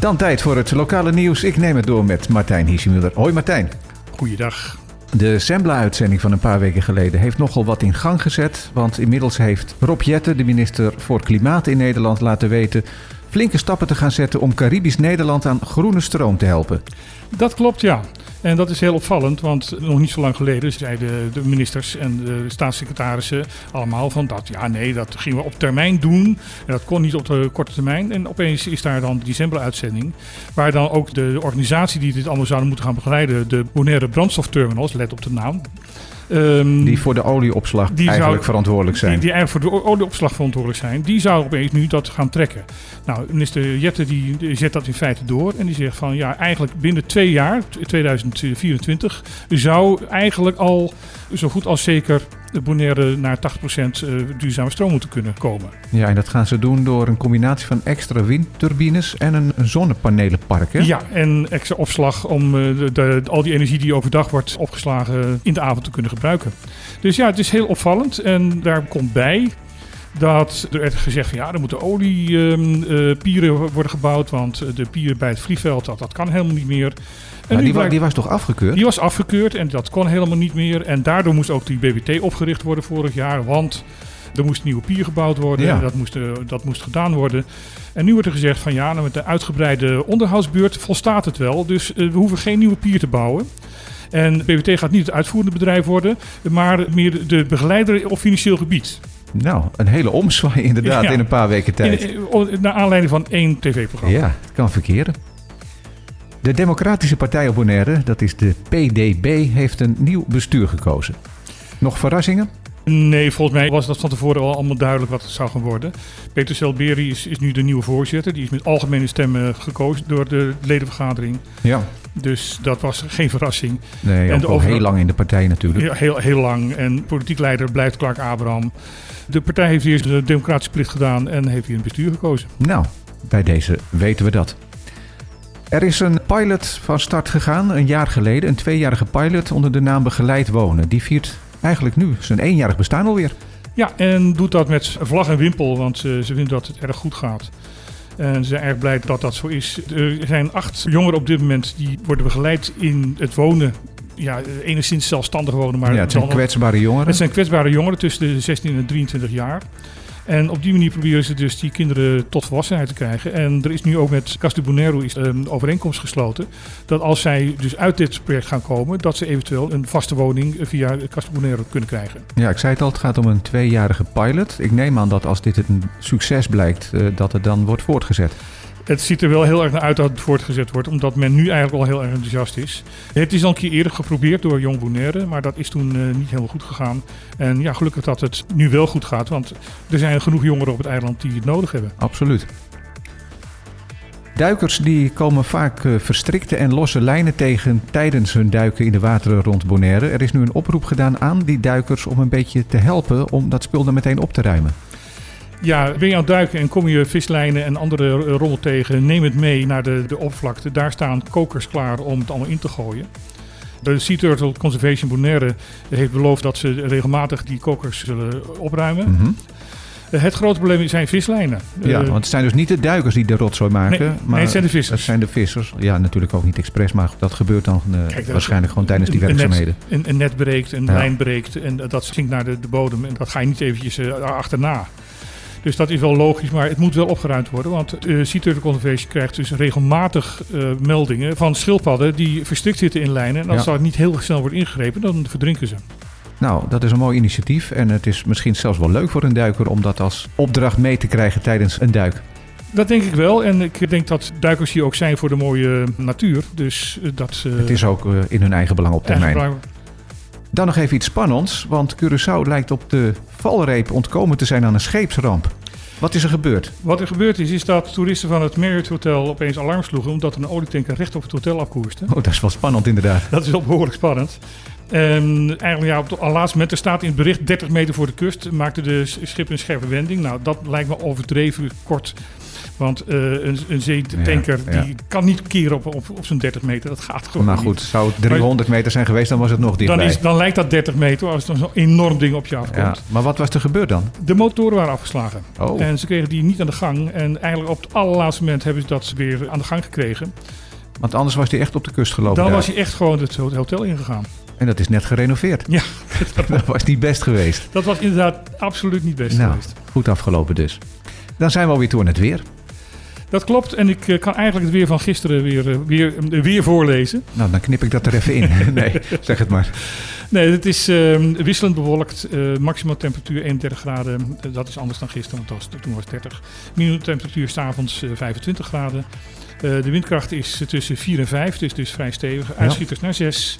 Dan tijd voor het lokale nieuws. Ik neem het door met Martijn Hiesemuller. Hoi Martijn. Goeiedag. De Sembla-uitzending van een paar weken geleden heeft nogal wat in gang gezet. Want inmiddels heeft Rob Jetten, de minister voor Klimaat in Nederland, laten weten flinke stappen te gaan zetten om Caribisch Nederland aan groene stroom te helpen. Dat klopt, ja. En dat is heel opvallend, want nog niet zo lang geleden zeiden de ministers en de staatssecretarissen allemaal van dat, ja nee, dat gingen we op termijn doen. En dat kon niet op de korte termijn. En opeens is daar dan de december-uitzending, waar dan ook de organisatie die dit allemaal zouden moeten gaan begeleiden, de Bonaire brandstofterminals, let op de naam, Um, die voor de olieopslag eigenlijk zou, verantwoordelijk zijn. Die, die, eigenlijk voor de olieopslag verantwoordelijk zijn. Die zou opeens nu dat gaan trekken. Nou, minister Jette die, die zet dat in feite door. En die zegt van ja, eigenlijk binnen twee jaar, 2024, zou eigenlijk al zo goed als zeker Bonaire naar 80% eh, duurzame stroom moeten kunnen komen. Ja, en dat gaan ze doen door een combinatie van extra windturbines en een, zonnepanelenpark. Hè? Ja, en extra opslag om eh, de, de, al die energie die overdag wordt opgeslagen in de avond te kunnen gebruiken. Dus ja, het is heel opvallend. En daar komt bij dat er werd gezegd van ja, er moeten oliepieren ehm, uh, worden gebouwd, want de pier bij het vliegveld, dat, dat kan helemaal niet meer. En die, was, die was toch afgekeurd? Die was afgekeurd en dat kon helemaal niet meer. En daardoor moest ook die BBT opgericht worden vorig jaar, want er moest een nieuwe pier gebouwd worden. Ja. En dat moest, dat moest gedaan worden. En nu wordt er gezegd van ja, nou met de uitgebreide onderhoudsbeurt volstaat het wel. Dus we hoeven geen nieuwe pier te bouwen. En BBT gaat niet het uitvoerende bedrijf worden, maar meer de begeleider op financieel gebied. Nou, een hele omzwaai inderdaad in een paar weken tijd. In, naar aanleiding van één tv-programma. Ja, het kan verkeren. De Democratische Partij op Bonaire, dat is de PDB, heeft een nieuw bestuur gekozen. Nog verrassingen? Nee, volgens mij was dat van tevoren al allemaal duidelijk wat het zou gaan worden. Peter Selberi is, is nu de nieuwe voorzitter. Die is met algemene stemmen gekozen door de ledenvergadering. Ja. Dus dat was geen verrassing. Nee, en al heel lang in de partij natuurlijk. Ja, heel, heel lang. En politiek leider blijft Clark Abraham. De partij heeft eerst de democratische plicht gedaan en heeft hier een bestuur gekozen. Nou, bij deze weten we dat. Er is een pilot van start gegaan, een jaar geleden. Een tweejarige pilot onder de naam Begeleid Wonen. Die viert eigenlijk nu zijn eenjarig bestaan alweer. Ja, en doet dat met vlag en wimpel, want ze, ze vinden dat het erg goed gaat. En ze zijn erg blij dat dat zo is. Er zijn acht jongeren op dit moment die worden begeleid in het wonen ja, enigszins zelfstandig wonen. Maar ja, het zijn kwetsbare jongeren. Het zijn kwetsbare jongeren tussen de 16 en 23 jaar. En op die manier proberen ze dus die kinderen tot volwassenheid te krijgen. En er is nu ook met Castu Bonero een overeenkomst gesloten. Dat als zij dus uit dit project gaan komen, dat ze eventueel een vaste woning via Castu Bonero kunnen krijgen. Ja, ik zei het al, het gaat om een tweejarige pilot. Ik neem aan dat als dit een succes blijkt, eh, dat het dan wordt voortgezet het ziet er wel heel erg naar uit dat het voortgezet wordt, omdat men nu eigenlijk al heel erg enthousiast is. Het is al een keer eerder geprobeerd door Jong Bonaire, maar dat is toen uh, niet helemaal goed gegaan. En ja, gelukkig dat het nu wel goed gaat, want er zijn genoeg jongeren op het eiland die het nodig hebben. Absoluut. Duikers die komen vaak uh, verstrikte en losse lijnen tegen tijdens hun duiken in de wateren rond Bonaire. Er is nu een oproep gedaan aan die duikers om een beetje te helpen om dat spul dan meteen op te ruimen. Ja, ben je aan het duiken en kom je vislijnen en andere rommel tegen, neem het mee naar de, de oppervlakte. Daar staan kokers klaar om het allemaal in te gooien. De Sea Turtle Conservation Bonaire heeft beloofd dat ze regelmatig die kokers zullen opruimen. Mhm. Het grote probleem zijn vislijnen. Ja, want het zijn dus niet de duikers die de rotzooi maken. Nee, maar nee, het zijn de vissers. Het zijn de vissers. Ja, natuurlijk ook niet expres, maar dat gebeurt dan uh, waarschijnlijk gewoon tijdens die werkzaamheden. Een, net, een, net breekt, een lijn breekt en dat zinkt naar de, de bodem. En dat ga je niet eventjes uh, achterna. Dus dat is wel logisch, maar het moet wel opgeruimd worden. Want uh, Sea Turtle Conservation krijgt dus regelmatig uh, meldingen van schildpadden die verstrikt zitten in lijnen. En als ja. dat niet heel snel wordt ingegrepen, dan verdrinken ze. Nou, dat is een mooi initiatief. En het is misschien zelfs wel leuk voor een duiker om dat als opdracht mee te krijgen tijdens een duik. Dat denk ik wel. En ik denk dat duikers hier ook zijn voor de mooie natuur. Dus dat, uh, het is ook uh, in hun eigen belang op termijn. Dan nog even iets spannends, want Curaçao lijkt op de valreep ontkomen te zijn aan een scheepsramp. Wat is er gebeurd? Wat er gebeurd is, is dat toeristen van het Marriott Hotel opeens alarm sloegen... omdat een olietanker recht op het hotel afkoerste. Oh, dat is wel spannend inderdaad. Dat is wel behoorlijk spannend. En eigenlijk ja, op het laatste moment, er staat in het bericht 30 meter voor de kust... maakte de schip een scherpe wending. Nou, dat lijkt me overdreven kort Want uh, een, een zeetanker die kan niet keren op, op, op zo'n 30 meter. Dat gaat gewoon Maar goed, zou het 300 meter zijn geweest, dan was het nog dichtbij. Dan, is, dan lijkt dat 30 meter als er zo'n enorm ding op je afkomt. Ja, maar wat was er gebeurd dan? De motoren waren afgeslagen. Oh. En ze kregen die niet aan de gang. En eigenlijk op het allerlaatste moment hebben ze dat weer aan de gang gekregen. Want anders was hij echt op de kust gelopen. Dan was hij echt gewoon het hotel ingegaan. En dat is net gerenoveerd. Ja. dat was niet best geweest. Dat was inderdaad absoluut niet best nou, geweest. Goed afgelopen dus. Dan zijn we alweer toe aan het weer. Dat klopt. En ik eh, kan eigenlijk het weer van gisteren weer, eh, weer, eh, weer voorlezen. Nou, dan knip ik dat er even in. nee, zeg het maar. Nee, het is uh, wisselend bewolkt. Uh, maximaal temperatuur 31 graden. dat is anders dan gisteren, want was, toen was het 30. Minimumtemperatuur s'avonds uh, 25 graden. De windkracht is tussen 4 en 5, dus, dus vrij stevig. Uitschieters naar 6.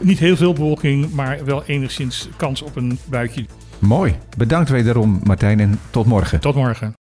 Niet heel veel bewolking, maar wel enigszins kans op een buitje. Mooi. Bedankt wederom Martijn en tot morgen. Tot morgen.